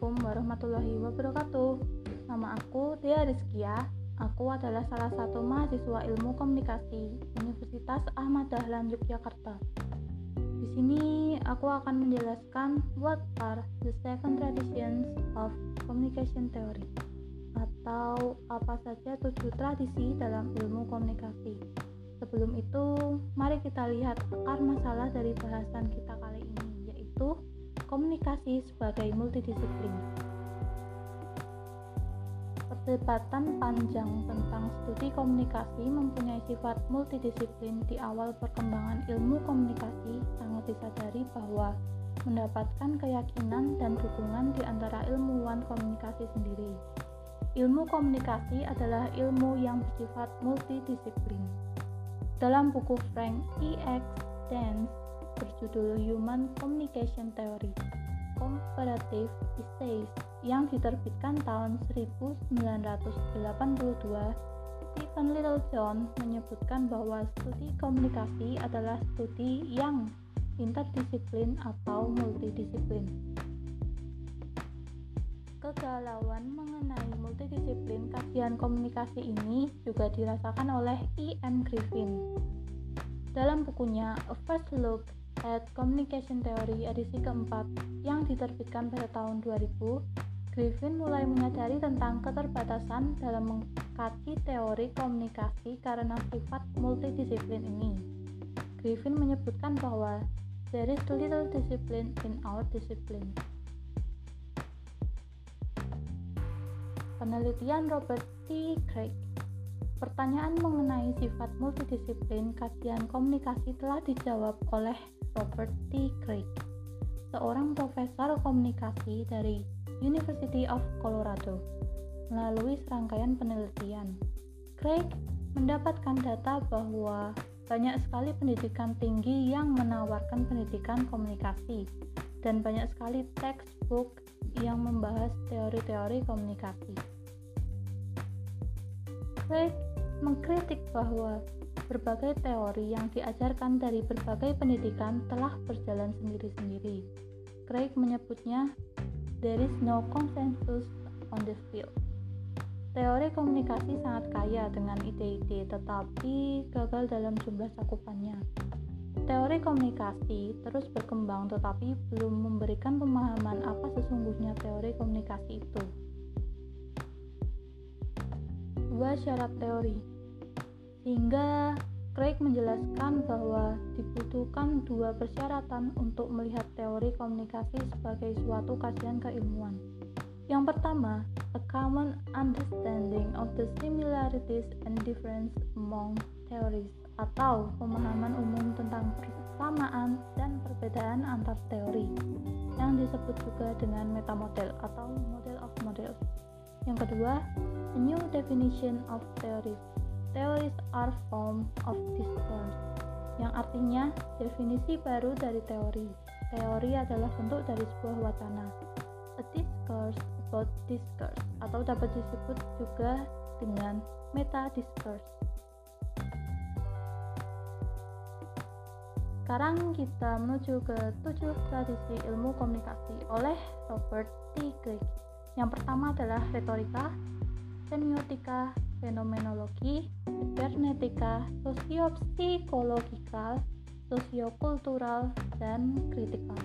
Assalamualaikum warahmatullahi wabarakatuh. Nama aku Dea Rizkia. Aku adalah salah satu mahasiswa ilmu komunikasi Universitas Ahmad Dahlan Yogyakarta. Di sini aku akan menjelaskan what are the seven traditions of communication theory atau apa saja tujuh tradisi dalam ilmu komunikasi. Sebelum itu, mari kita lihat akar masalah dari bahasan kita kali ini, yaitu komunikasi sebagai multidisiplin. Perdebatan panjang tentang studi komunikasi mempunyai sifat multidisiplin di awal perkembangan ilmu komunikasi sangat disadari bahwa mendapatkan keyakinan dan dukungan di antara ilmuwan komunikasi sendiri. Ilmu komunikasi adalah ilmu yang bersifat multidisiplin. Dalam buku Frank E. X. Dance berjudul Human Communication Theory Comparative Essays yang diterbitkan tahun 1982 Stephen Littlejohn menyebutkan bahwa studi komunikasi adalah studi yang interdisiplin atau multidisiplin. Kegalauan mengenai multidisiplin kajian komunikasi ini juga dirasakan oleh E. M. Griffin. Dalam bukunya A First Look at Communication Theory edisi keempat yang diterbitkan pada tahun 2000, Griffin mulai menyadari tentang keterbatasan dalam mengkaji teori komunikasi karena sifat multidisiplin ini. Griffin menyebutkan bahwa there is little discipline in our discipline. Penelitian Robert T. Craig Pertanyaan mengenai sifat multidisiplin kajian komunikasi telah dijawab oleh Robert T. Craig, seorang profesor komunikasi dari University of Colorado, melalui serangkaian penelitian. Craig mendapatkan data bahwa banyak sekali pendidikan tinggi yang menawarkan pendidikan komunikasi dan banyak sekali textbook yang membahas teori-teori komunikasi. Craig mengkritik bahwa berbagai teori yang diajarkan dari berbagai pendidikan telah berjalan sendiri-sendiri. Craig menyebutnya, there is no consensus on this field. Teori komunikasi sangat kaya dengan ide-ide, tetapi gagal dalam jumlah cakupannya. Teori komunikasi terus berkembang, tetapi belum memberikan pemahaman apa sesungguhnya teori komunikasi itu. Dua syarat teori sehingga Craig menjelaskan bahwa dibutuhkan dua persyaratan untuk melihat teori komunikasi sebagai suatu kajian keilmuan. Yang pertama, a common understanding of the similarities and difference among theories atau pemahaman umum tentang persamaan dan perbedaan antar teori yang disebut juga dengan metamodel atau model of models. Yang kedua, a new definition of theories Theories are form of discourse, yang artinya definisi baru dari teori. Teori adalah bentuk dari sebuah wacana. A discourse about discourse atau dapat disebut juga dengan meta discourse. Sekarang kita menuju ke tujuh tradisi ilmu komunikasi oleh Robert T. Craig. Yang pertama adalah retorika, semiotika, fenomenologi, kibernetika, sosiopsikologikal, sosiokultural, dan kritikal.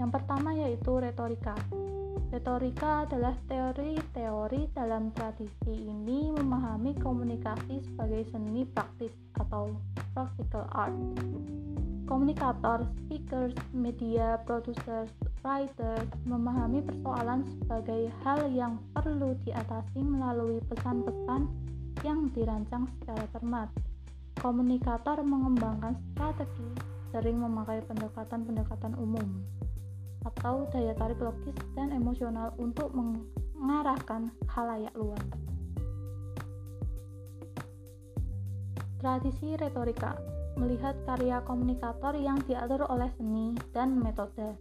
Yang pertama yaitu retorika. Retorika adalah teori-teori dalam tradisi ini memahami komunikasi sebagai seni praktis atau practical art. Komunikator, speakers, media, producers, writers memahami persoalan sebagai hal yang perlu diatasi melalui pesan-pesan yang dirancang secara cermat. Komunikator mengembangkan strategi sering memakai pendekatan-pendekatan umum atau daya tarik logis dan emosional untuk mengarahkan halayak luas. Tradisi retorika melihat karya komunikator yang diatur oleh seni dan metode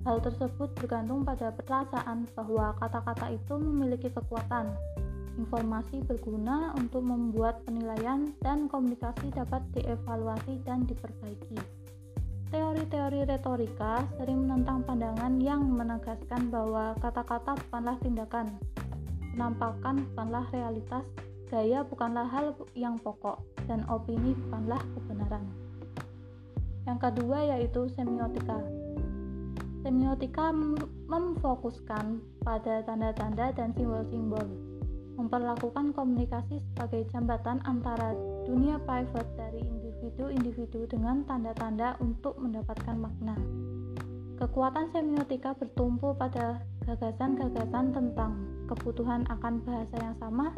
Hal tersebut bergantung pada perasaan bahwa kata-kata itu memiliki kekuatan. Informasi berguna untuk membuat penilaian dan komunikasi dapat dievaluasi dan diperbaiki. Teori-teori retorika sering menentang pandangan yang menegaskan bahwa kata-kata bukanlah tindakan, penampakan bukanlah realitas, gaya bukanlah hal yang pokok, dan opini bukanlah kebenaran. Yang kedua yaitu semiotika. Semiotika memfokuskan pada tanda-tanda dan simbol-simbol, memperlakukan komunikasi sebagai jembatan antara dunia private dari individu-individu dengan tanda-tanda untuk mendapatkan makna. Kekuatan semiotika bertumpu pada gagasan-gagasan tentang kebutuhan akan bahasa yang sama,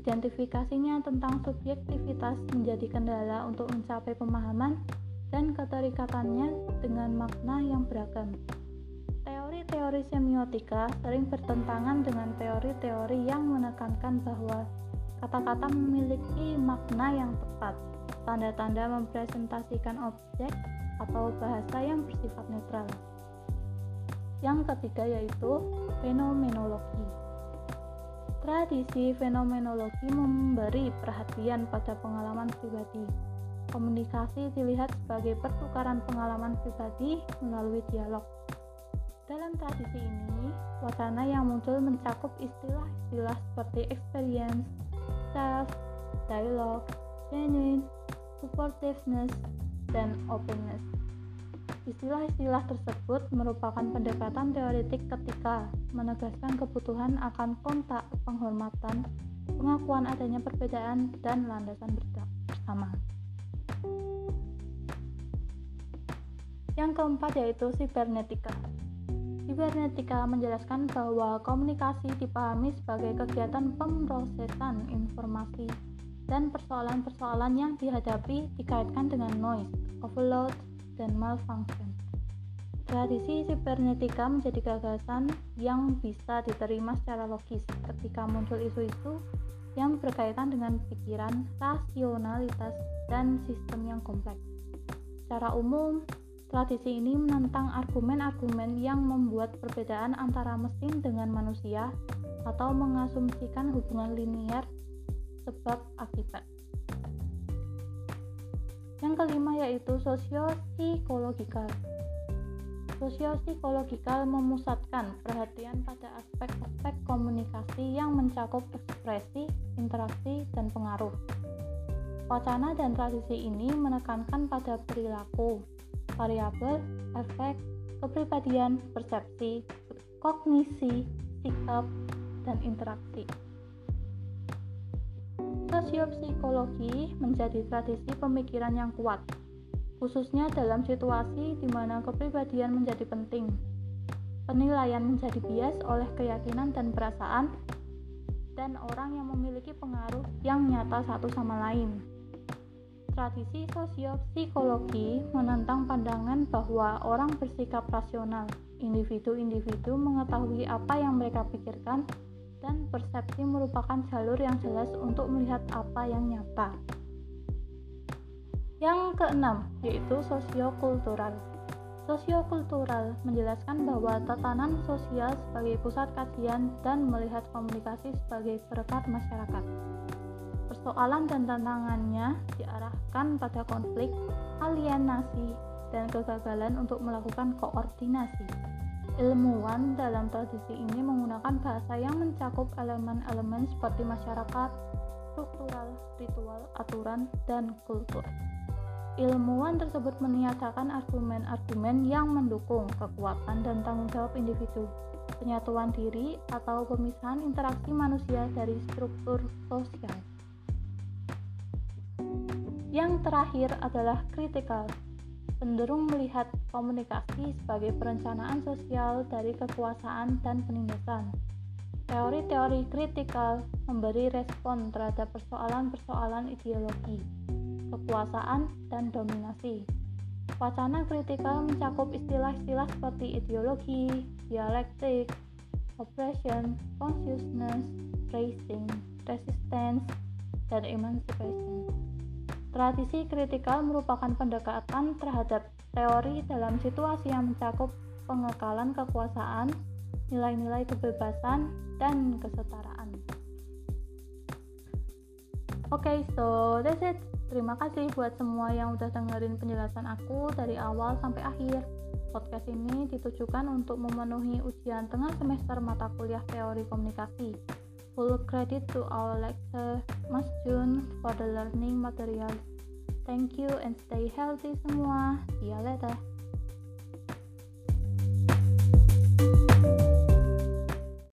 identifikasinya tentang subjektivitas menjadi kendala untuk mencapai pemahaman, dan keterikatannya dengan makna yang beragam. Teori-teori semiotika sering bertentangan dengan teori-teori yang menekankan bahwa kata-kata memiliki makna yang tepat tanda-tanda mempresentasikan objek atau bahasa yang bersifat netral. Yang ketiga yaitu fenomenologi. Tradisi fenomenologi memberi perhatian pada pengalaman pribadi. Komunikasi dilihat sebagai pertukaran pengalaman pribadi melalui dialog. Dalam tradisi ini, wacana yang muncul mencakup istilah-istilah seperti experience, self, dialogue, genuine, supportiveness, dan openness. Istilah-istilah tersebut merupakan pendekatan teoretik ketika menegaskan kebutuhan akan kontak, penghormatan, pengakuan adanya perbedaan, dan landasan bersama. Yang keempat yaitu sibernetika. Sibernetika menjelaskan bahwa komunikasi dipahami sebagai kegiatan pemrosesan informasi dan persoalan-persoalan yang dihadapi dikaitkan dengan noise, overload, dan malfunction. Tradisi sibernetika menjadi gagasan yang bisa diterima secara logis ketika muncul isu-isu yang berkaitan dengan pikiran, rasionalitas, dan sistem yang kompleks. Secara umum, tradisi ini menentang argumen-argumen yang membuat perbedaan antara mesin dengan manusia atau mengasumsikan hubungan linier sebab akibat. Yang kelima yaitu sosio-psikologikal. Sosio-psikologikal memusatkan perhatian pada aspek-aspek komunikasi yang mencakup ekspresi, interaksi, dan pengaruh. Wacana dan tradisi ini menekankan pada perilaku, variabel, efek, kepribadian, persepsi, kognisi, sikap, dan interaksi. Sosiopsikologi menjadi tradisi pemikiran yang kuat, khususnya dalam situasi di mana kepribadian menjadi penting. Penilaian menjadi bias oleh keyakinan dan perasaan, dan orang yang memiliki pengaruh yang nyata satu sama lain. Tradisi sosiopsikologi menentang pandangan bahwa orang bersikap rasional. Individu-individu mengetahui apa yang mereka pikirkan dan persepsi merupakan jalur yang jelas untuk melihat apa yang nyata. Yang keenam, yaitu sosiokultural. Sosiokultural menjelaskan bahwa tatanan sosial sebagai pusat kajian dan melihat komunikasi sebagai perekat masyarakat. Persoalan dan tantangannya diarahkan pada konflik, alienasi, dan kegagalan untuk melakukan koordinasi. Ilmuwan dalam tradisi ini menggunakan bahasa yang mencakup elemen-elemen seperti masyarakat, struktural, ritual, aturan, dan kultur. Ilmuwan tersebut menyatakan argumen-argumen yang mendukung kekuatan dan tanggung jawab individu, penyatuan diri, atau pemisahan interaksi manusia dari struktur sosial. Yang terakhir adalah kritikal, cenderung melihat komunikasi sebagai perencanaan sosial dari kekuasaan dan penindasan. Teori-teori kritikal memberi respon terhadap persoalan-persoalan ideologi, kekuasaan, dan dominasi. Wacana kritikal mencakup istilah-istilah seperti ideologi, dialektik, oppression, consciousness, tracing, resistance, dan emancipation. Tradisi kritikal merupakan pendekatan terhadap teori dalam situasi yang mencakup pengekalan kekuasaan, nilai-nilai kebebasan, dan kesetaraan. Okay, so that's it Terima kasih buat semua yang udah dengerin penjelasan aku dari awal sampai akhir. Podcast ini ditujukan untuk memenuhi ujian tengah semester mata kuliah teori komunikasi. Full credit to our lecturer, Mas Jun, for the learning materials. Thank you and stay healthy semua. See you later.